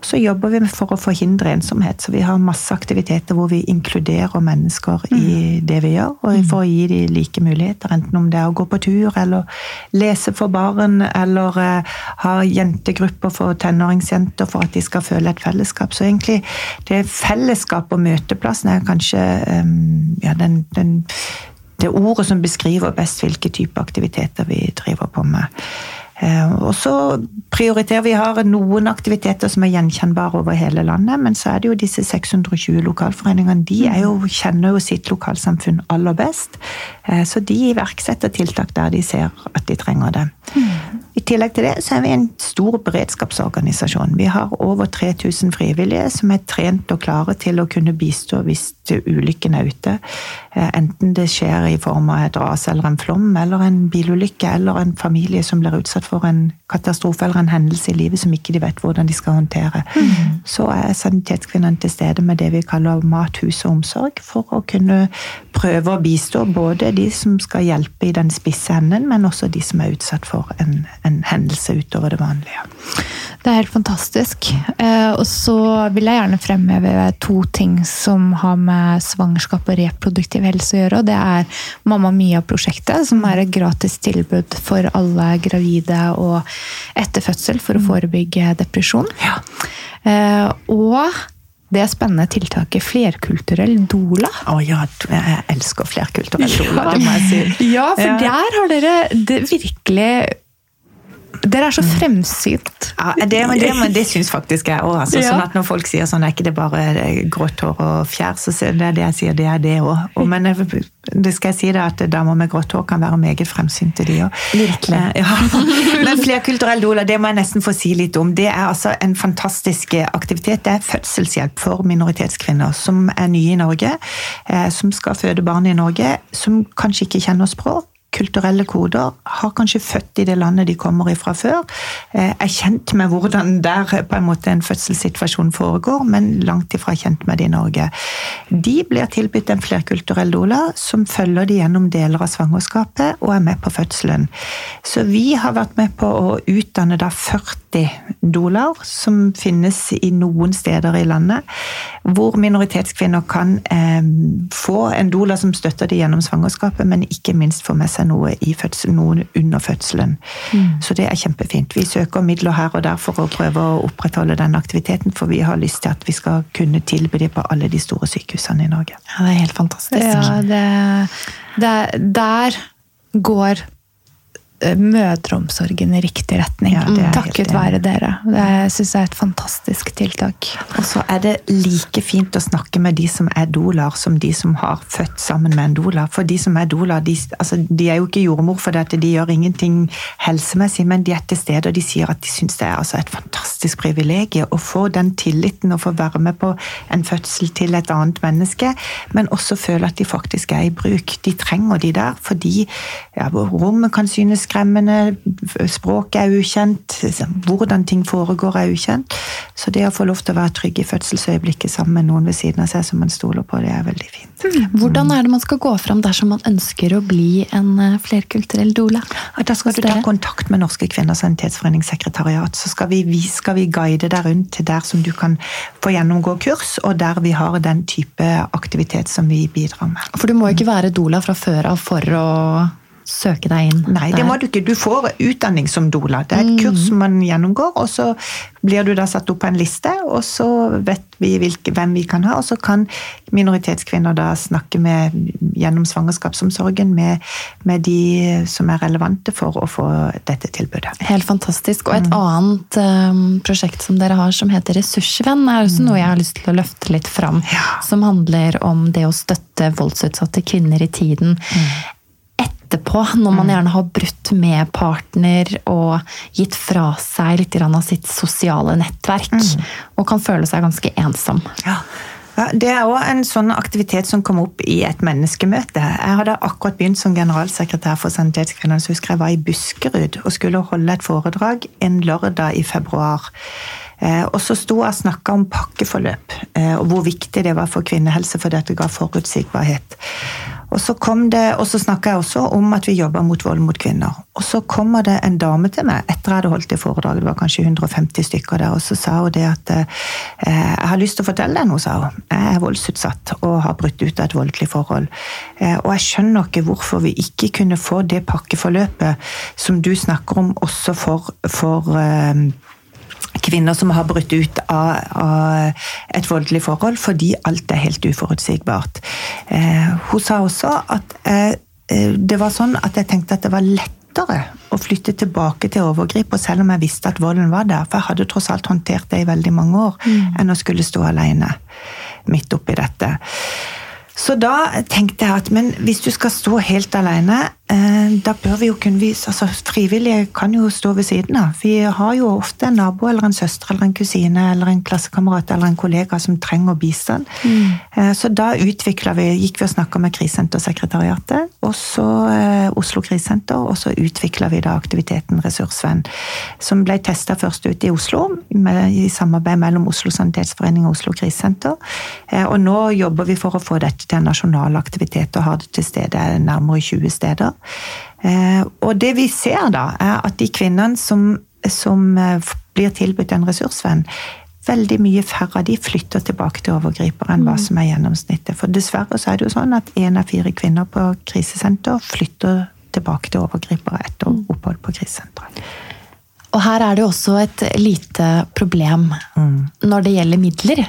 [SPEAKER 2] Så jobber vi for å forhindre ensomhet, så vi har masse aktiviteter hvor vi inkluderer mennesker i det vi gjør, og for å gi dem like muligheter, enten om det er å gå på tur, eller lese for barn, eller eh, ha jentegrupper for tenåringsjenter for at de skal føle et fellesskap. Så egentlig det fellesskap og møteplassen er kanskje eh, ja, den, den det ordet som beskriver best hvilke type aktiviteter vi driver på med. Eh, Og så prioriterer vi har noen aktiviteter som er gjenkjennbare over hele landet, men så er det jo disse 620 lokalforeningene. De jo, kjenner jo sitt lokalsamfunn aller best, Eh, så de iverksetter tiltak der de ser at de trenger det. I tillegg til det så er vi en stor beredskapsorganisasjon. Vi har over 3000 frivillige som er trent og klare til å kunne bistå hvis ulykken er ute. Eh, Enten det skjer i form av et ras eller en flom, eller en bilulykke, eller en familie som blir utsatt for en katastrofe eller en hendelse i livet som ikke de vet hvordan de skal håndtere. Så er sanitetskvinnene til stede med det vi kaller mat, hus og omsorg, for å kunne prøve å bistå både de som skal hjelpe i den spisse enden, men også de som er utsatt for en, en en hendelse utover det vanlige.
[SPEAKER 1] Det er helt fantastisk. Eh, og så vil jeg gjerne fremheve to ting som har med svangerskap og reproduktiv helse å gjøre. og Det er Mamma Mia-prosjektet, som er et gratis tilbud for alle gravide og etter fødsel for å mm. forebygge depresjon.
[SPEAKER 2] Ja.
[SPEAKER 1] Eh, og det spennende tiltaket flerkulturell doula.
[SPEAKER 2] Å ja, jeg elsker flerkulturell doula, det må jeg si.
[SPEAKER 1] Ja, for ja. der har dere det virkelig dere er så fremsynt.
[SPEAKER 2] Ja, det, det, det syns faktisk jeg òg. Altså. Sånn at når folk sier sånn, er ikke det bare grått hår og fjær, så er det det jeg sier, det er det òg. Men det skal jeg si da, at damer med grått hår kan være meget fremsynte, de òg.
[SPEAKER 3] Virkelig.
[SPEAKER 2] Ja. Men flerkulturell doula, det må jeg nesten få si litt om. Det er altså en fantastisk aktivitet. Det er fødselshjelp for minoritetskvinner som er nye i Norge, eh, som skal føde barn i Norge, som kanskje ikke kjenner språk kulturelle koder, har kanskje født i det landet de kommer ifra før, eh, er kjent med hvordan der på en måte en fødselssituasjon foregår, men langt ifra kjent med det i Norge. De blir tilbudt en flerkulturell doula som følger de gjennom deler av svangerskapet og er med på fødselen. Så vi har vært med på å utdanne da 40 doulaer, som finnes i noen steder i landet, hvor minoritetskvinner kan eh, få en dola som støtter de gjennom svangerskapet, men ikke minst få med seg noe, fødsel, noe under fødselen. Mm. Så det er kjempefint. Vi søker midler her og der for å prøve å opprettholde den aktiviteten, for vi har lyst til at vi skal kunne tilby det på alle de store sykehusene i Norge.
[SPEAKER 3] Ja, Det er helt fantastisk.
[SPEAKER 1] Ja, det, det, der går mødreomsorgen i riktig retning. Ja, takket være dere. Det syns jeg er et fantastisk tiltak.
[SPEAKER 2] Og så er det like fint å snakke med de som er dolar, som de som har født sammen med en dolar. For de som er dolar, de, altså, de er jo ikke jordmor for dette, de gjør ingenting helsemessig, men de er til stede, og de sier at de syns det er altså et fantastisk privilegium å få den tilliten og få være med på en fødsel til et annet menneske, men også føle at de faktisk er i bruk. De trenger de der, fordi ja, rommet kan synes skremmende, språket er ukjent, hvordan ting foregår er ukjent. Så det å få lov til å være trygg i fødselsøyeblikket sammen med noen ved siden av seg som man stoler på, det er veldig fint.
[SPEAKER 3] Hvordan er det man skal gå fram dersom man ønsker å bli en eh, flerkulturell doula?
[SPEAKER 2] Da skal du ta kontakt med Norske kvinners sanitetsforeningssekretariat. Så skal vi, vi, skal vi guide deg rundt til der som du kan få gjennomgå kurs, og der vi har den type aktivitet som vi bidrar med.
[SPEAKER 3] For du må ikke være doula fra før av for å søke deg inn?
[SPEAKER 2] Nei, det må du ikke. Du får utdanning som doula. Det er et mm. kurs man gjennomgår, og så blir du da satt opp på en liste, og så vet vi hvilke, hvem vi kan ha, og så kan minoritetskvinner da snakke med, gjennom svangerskapsomsorgen med, med, de som er relevante for å få dette tilbudet.
[SPEAKER 3] Helt fantastisk. Og et mm. annet um, prosjekt som dere har som heter Ressursvenn, er også mm. noe jeg har lyst til å løfte litt fram. Ja. Som handler om det å støtte voldsutsatte kvinner i tiden. Etterpå, når man mm. gjerne har brutt med partner og gitt fra seg litt av sitt sosiale nettverk, mm. og kan føle seg ganske ensom.
[SPEAKER 2] Ja. Ja, det er òg en sånn aktivitet som kom opp i et menneskemøte. Jeg hadde akkurat begynt som generalsekretær for Sanitetskvinnene, så husker jeg var i Buskerud og skulle holde et foredrag en lørdag i februar. Eh, og så sto jeg og snakka om pakkeforløp, eh, og hvor viktig det var for kvinnehelse, for dette ga forutsigbarhet. Og så, kom så snakka jeg også om at vi jobber mot vold mot kvinner. Og så kommer det en dame til meg etter jeg hadde holdt det foredraget, det var kanskje 150 stykker der, og så sa hun det at eh, jeg har lyst til å fortelle deg noe, sa hun. Jeg er voldsutsatt og har brutt ut av et voldelig forhold. Eh, og jeg skjønner ikke hvorfor vi ikke kunne få det pakkeforløpet som du snakker om, også for, for eh, kvinner som har brutt ut av, av, et voldelig forhold, fordi alt er helt uforutsigbart. Eh, hun sa også at eh, det var sånn at jeg tenkte at det var lettere å flytte tilbake til overgriper, selv om jeg visste at volden var der. For jeg hadde tross alt håndtert det i veldig mange år, mm. enn å skulle stå alene midt oppi dette. Så da tenkte jeg at men hvis du skal stå helt alene, eh, da bør vi jo kunne vise altså Frivillige kan jo stå ved siden av. Vi har jo ofte en nabo eller en søster eller en kusine eller en klassekamerat eller en kollega som trenger bistand. Mm. Eh, så da utvikla vi, gikk vi og snakka med Krisesentersekretariatet, og så eh, Oslo Krisesenter, og så utvikla vi da aktiviteten Ressursvenn, som ble testa først ut i Oslo, med, i samarbeid mellom Oslo Sanitetsforening og Oslo Krisesenter. Og nå jobber vi for å få dette til en nasjonal aktivitet og har det til stede nærmere 20 steder. Eh, og det vi ser da, er at de kvinnene som, som eh, blir tilbudt en ressursvenn, veldig mye færre av de flytter tilbake til overgriper enn hva som er gjennomsnittet. For dessverre så er det jo sånn at én av fire kvinner på krisesenter flytter tilbake til overgripere etter opphold på krisesenteret.
[SPEAKER 3] Og her er det jo også et lite problem når det gjelder midler.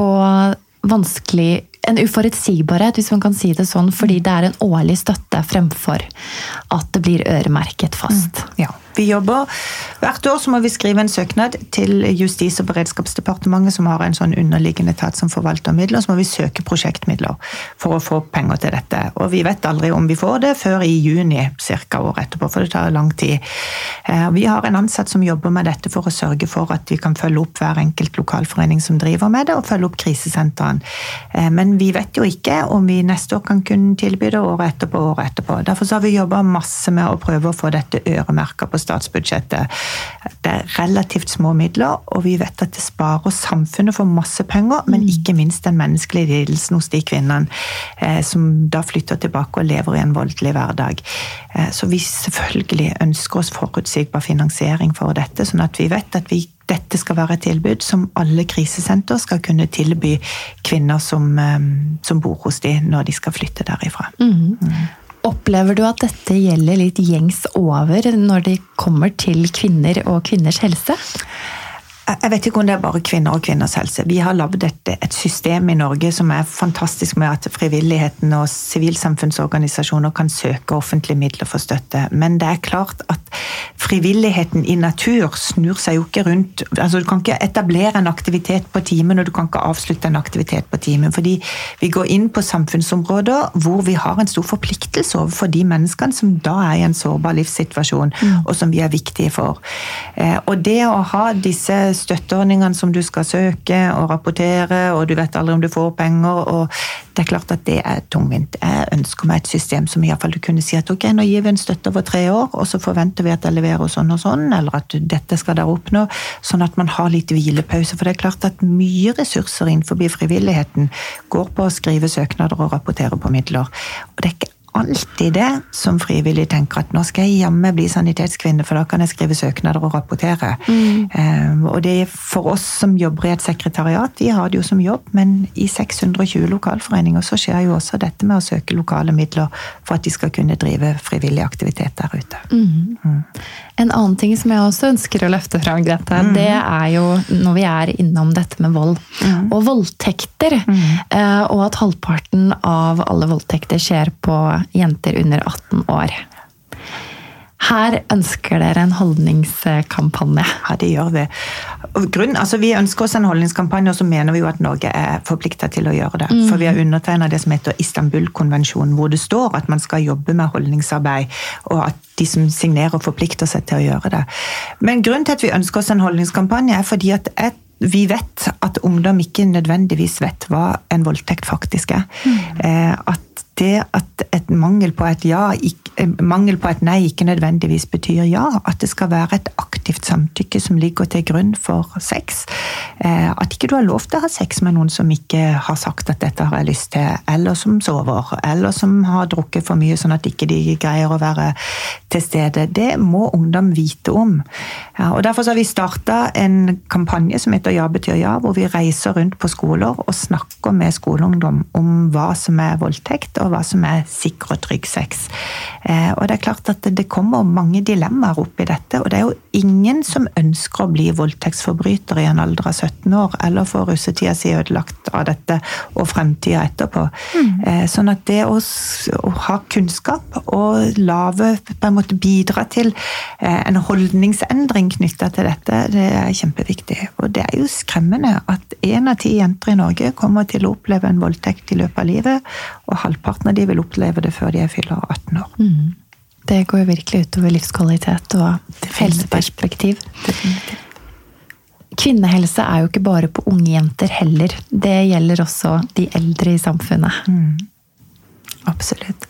[SPEAKER 3] Og vanskelig En uforutsigbarhet, hvis man kan si det sånn, fordi det er en årlig støtte fremfor at det blir øremerket fast.
[SPEAKER 2] Ja. Vi jobber, Hvert år så må vi skrive en søknad til Justis- og beredskapsdepartementet, som har en sånn underliggende etat som forvalter midler. Så må vi søke prosjektmidler for å få penger til dette. Og vi vet aldri om vi får det før i juni ca. året etterpå, for det tar lang tid. Eh, Vi har en ansatt som jobber med dette for å sørge for at vi kan følge opp hver enkelt lokalforening som driver med det, og følge opp krisesentrene. Eh, Men vi vet jo ikke om vi neste år kan kunne tilby det året etterpå året etterpå. Derfor har vi jobba masse med å prøve å få dette øremerka på statsbudsjettet. Det er relativt små midler, og vi vet at det sparer samfunnet for masse penger, men ikke minst den menneskelige lidelsen hos de kvinnene eh, som da flytter tilbake og lever i en voldelig hverdag. Eh, Så vi selvfølgelig ønsker oss forutsigbar finansiering for dette, sånn at vi vet at vi dette skal være et tilbud som alle krisesenter skal kunne tilby kvinner som, eh, som bor hos de når de skal flytte derifra.
[SPEAKER 3] Opplever du at dette gjelder litt gjengs over når det kommer til kvinner og kvinners helse?
[SPEAKER 2] Jeg vet ikke om det er bare kvinner og kvinners helse. Vi har lagd et, et system i Norge som er fantastisk med at frivilligheten og sivilsamfunnsorganisasjoner kan søke offentlige midler for støtte. Men det er klart at frivilligheten i natur snur seg jo ikke rundt altså Du kan ikke etablere en aktivitet på timen, og du kan ikke avslutte en aktivitet på timen. Fordi vi går inn på samfunnsområder hvor vi har en stor forpliktelse overfor de menneskene som da er i en sårbar livssituasjon, og som vi er viktige for. Eh, Og det å ha disse støtteordningene som du skal søke og rapportere, og du vet aldri om du får penger, og det er klart at det er tungvint. Jeg ønsker meg et system som iallfall du kunne si at ok, nå gir vi en støtte over tre år, og så forventer vi at jeg leverer sånn og sånn, eller at dette skal dere oppnå, sånn at man har litt hvilepause. For det er klart at mye ressurser innenfor frivilligheten går på å skrive søknader og rapportere på midler. Og det er ikke alltid det som frivillig tenker at nå skal jeg jammen bli sanitetskvinne, for da kan jeg skrive søknader og rapportere. Eh, og det er for oss som jobber i et sekretariat, vi har det jo som jobb, men i 620 lokalforeninger så skjer jo også dette med å søke lokale midler for at de skal kunne drive frivillig aktivitet der ute.
[SPEAKER 3] En annen ting som jeg også ønsker å løfte fram, Grete, det er jo når vi er innom dette med vold. Og voldtekter. Mm. Og at halvparten av alle voldtekter skjer på jenter under 18 år. Her ønsker dere en holdningskampanje.
[SPEAKER 2] Ja, det gjør vi. Grunn, altså vi ønsker oss en holdningskampanje, og så mener vi jo at Norge er forplikta til å gjøre det. For vi har undertegna det som heter Istanbul-konvensjonen, hvor det står at man skal jobbe med holdningsarbeid, og at de som signerer, forplikter seg til å gjøre det. Men grunnen til at vi ønsker oss en holdningskampanje, er fordi at et vi vet at ungdom ikke nødvendigvis vet hva en voldtekt faktisk er. Mm. At det at et mangel på et ja, eh, mangel på et nei ikke nødvendigvis betyr ja. At det skal være et aktivt samtykke som ligger til grunn for sex. Eh, At ikke du har lov til å ha sex med noen som ikke har sagt at dette har jeg lyst til, eller som sover, eller som har drukket for mye sånn at ikke de greier å være til stede. Det må ungdom vite om. Og Derfor har vi starta en kampanje som heter Ja betyr ja, hvor vi reiser rundt på skoler og snakker med skoleungdom om hva som er voldtekt, og hva som er sikker og trygg sex. Eh, og det er klart at det kommer mange dilemmaer opp i dette, og det er jo ingen som ønsker å bli voldtektsforbryter i en alder av 17 år, eller få russetida si ødelagt av dette, og fremtida etterpå. Mm. Sånn at det å, å ha kunnskap og lave, på en måte bidra til eh, en holdningsendring knytta til dette, det er kjempeviktig. Og det er jo skremmende at én av ti jenter i Norge kommer til å oppleve en voldtekt i løpet av livet, og halvparten av de vil oppleve det før de er fyller 18 år.
[SPEAKER 3] Det går jo virkelig utover livskvalitet og helseperspektiv. Kvinnehelse er jo ikke bare på unge jenter heller. Det gjelder også de eldre i samfunnet.
[SPEAKER 2] Absolutt.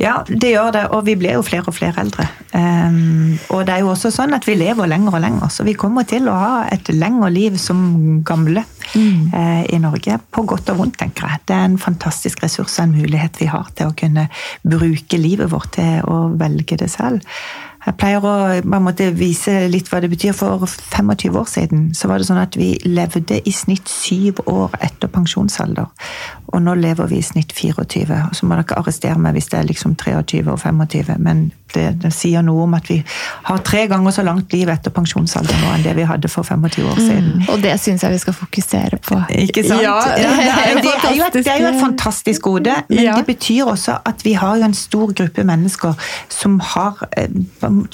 [SPEAKER 2] Ja, det gjør det, og vi blir jo flere og flere eldre. Um, og det er jo også sånn at vi lever lenger og lenger, så vi kommer til å ha et lengre liv som gamle mm. uh, i Norge. På godt og vondt, tenker jeg. Det er en fantastisk ressurs og en mulighet vi har til å kunne bruke livet vårt til å velge det selv. Jeg pleier å måte, vise litt hva det betyr. For 25 år siden så var det sånn at vi levde i snitt syv år etter pensjonsalder. Og nå lever vi i snitt 24. Og så må dere arrestere meg hvis det er liksom 23 og 25, men det, det, sier noe om at vi har tre ganger så langt liv etter pensjonsalder nå enn det vi hadde for 25 år siden.
[SPEAKER 1] Mm, og det syns jeg vi skal fokusere på.
[SPEAKER 2] Ikke sant? Ja, det, er, det, er jo et, det, er jo et, fantastisk gode, men ja. det betyr også at vi har jo en stor gruppe mennesker som har, eh,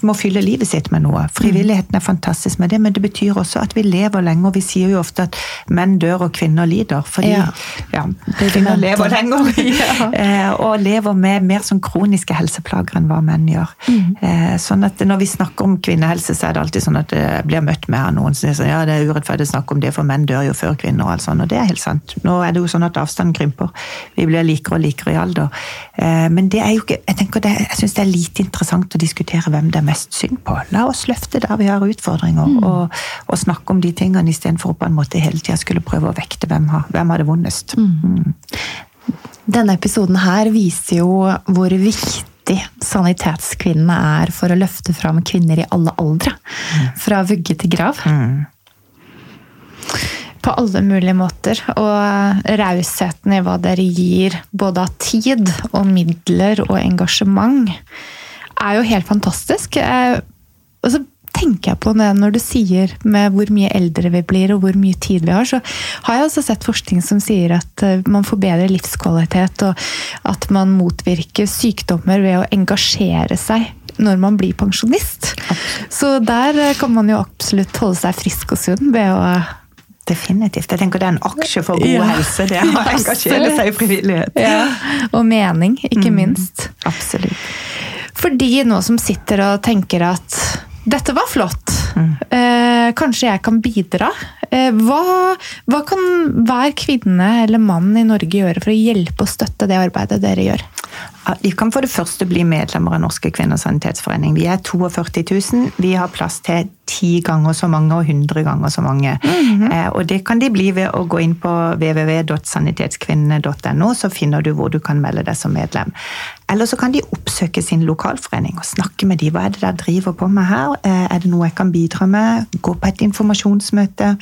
[SPEAKER 2] må fylle livet sitt med noe. Frivilligheten er fantastisk med det, men det betyr også at vi lever lenger. Vi sier jo ofte at menn dør og kvinner lider. fordi ja. Ja, kvinner lever lenger. ja. og lever med mer sånn kroniske helseplager enn hva menn gjør. Mm. Sånn at Når vi snakker om kvinnehelse, så er det alltid sånn at det blir møtt med noen som sier ja, det er urettferdig å snakke om det, for menn dør jo før kvinner. Og alt sånt, og det er helt sant. Nå er det jo sånn at avstanden krymper. Vi blir likere og likere i alder. Eh, men det er jo ikke, jeg tenker det, jeg syns det er lite interessant å diskutere hvem det er mest synd på. La oss løfte der vi har utfordringer, mm. og, og, snakke om de tingene istedenfor på en måte hele tida skulle prøve å vekte hvem har, hvem har det vondest. Mm.
[SPEAKER 3] Mm. Denne episoden her viser jo hvor viktig sanitetskvinnene er for å løfte fram kvinner i alle aldre. Mm. Fra vugge til grav. Mm.
[SPEAKER 1] På alle mulige måter. Og rausheten i hva dere gir, både av tid og midler og engasjement, er jo helt fantastisk. Og så tenker jeg på det når du sier med hvor mye eldre vi blir og hvor mye tid vi har, så har jeg også sett forskning som sier at eh, man får bedre livskvalitet, og at man motvirker sykdommer ved å engasjere seg når man blir pensjonist. Så der eh, kan man jo absolutt holde seg frisk og sunn ved å
[SPEAKER 2] Definitivt. Jeg tenker Det er en aksje for god ja. helse, det å engasjere seg i frivillighet.
[SPEAKER 1] Ja. Og mening, ikke mm. minst.
[SPEAKER 2] Absolutt.
[SPEAKER 1] Fordi nå som sitter og tenker at dette var flott. Mm. Eh, kanskje jeg kan bidra. Eh, hva, hva, kan hver kvinne eller mann i Norge gjøre for å hjelpe og støtte det arbeidet dere gjør?
[SPEAKER 2] De kan for det første bli medlemmer av Norske kvinners sanitetsforening. Vi er 42 000. Vi har plass til ti ganger så mange og 100 ganger så mange. Mm -hmm. Og det kan de bli ved å gå inn på www.sanitetskvinnene.no, så finner du hvor du kan melde deg som medlem. Eller så kan de oppsøke sin lokalforening og snakke med dem. Hva er det dere driver på med her? Eh, er det noe jeg kan bidra med? Gå på et informasjonsmøte.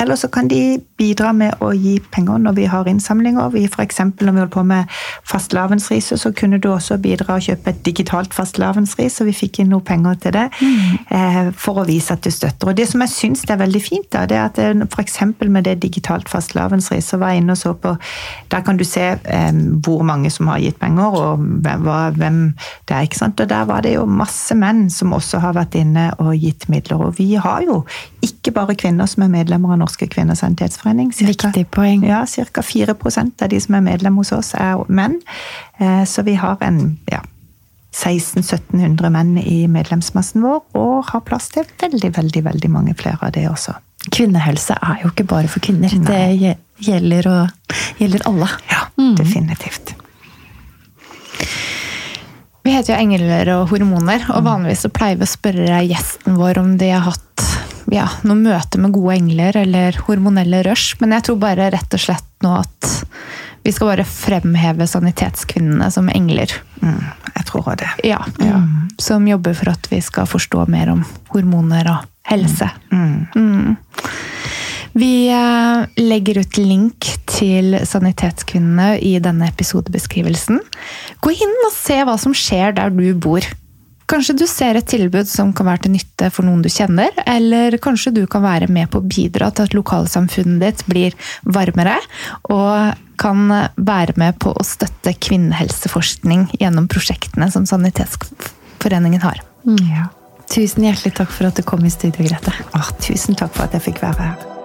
[SPEAKER 2] Eller så kan de bidra med å gi penger når vi har innsamlinger. Vi for når vi holdt på med fastelavnsriset, så kunne du også bidra og kjøpe et digitalt fastelavnsris, og vi fikk inn noe penger til det. Mm. For å vise at du støtter. Og det som jeg syns er veldig fint, da, det er at eh, f.eks. med det digitalt fastelavnsris, så var jeg inne og så på Der kan du se eh, hvor mange som har gitt penger, og hvem, hvem det er. ikke sant? Og der var det jo masse menn som også har vært inne og gitt midler. Og vi har jo ikke bare kvinner som er medlemmer av Norske kvinners sanitetsforening.
[SPEAKER 3] Cirka, Viktig poeng.
[SPEAKER 2] Ja, Ca. 4 av de som er medlem hos oss, er menn. Eh, så vi har en ja, 1600-1700 menn i medlemsmassen vår, og har plass til veldig, veldig, veldig mange flere av det også.
[SPEAKER 3] Kvinnehelse er jo ikke bare for kvinner. Nei. Det gjelder, og, gjelder alle.
[SPEAKER 2] Ja, mm. definitivt.
[SPEAKER 1] Vi heter jo Engler og hormoner, og mm. vanligvis så pleier vi å spørre gjesten vår om de har hatt ja, noe møte med gode engler eller hormonelle rush. Men jeg tror bare rett og slett nå at vi skal bare fremheve sanitetskvinnene som engler.
[SPEAKER 2] Mm, jeg tror det.
[SPEAKER 1] Ja, ja. Mm, som jobber for at vi skal forstå mer om hormoner og helse. Mm. mm. Vi eh, legger ut link til Sanitetskvinnene i denne episodebeskrivelsen. Gå inn og se hva som skjer der du bor. Kanskje du ser et tilbud som kan være til nytte for noen du kjenner, eller kanskje du kan være med på å bidra til at lokalsamfunnet ditt blir varmere, og kan være med på å støtte kvinnehelseforskning gjennom prosjektene som Sanitetsforeningen har.
[SPEAKER 3] Mm. Ja. Tusen hjertelig takk for at du kom i studio, Grete.
[SPEAKER 2] Åh, tusen takk for at jeg fikk være her.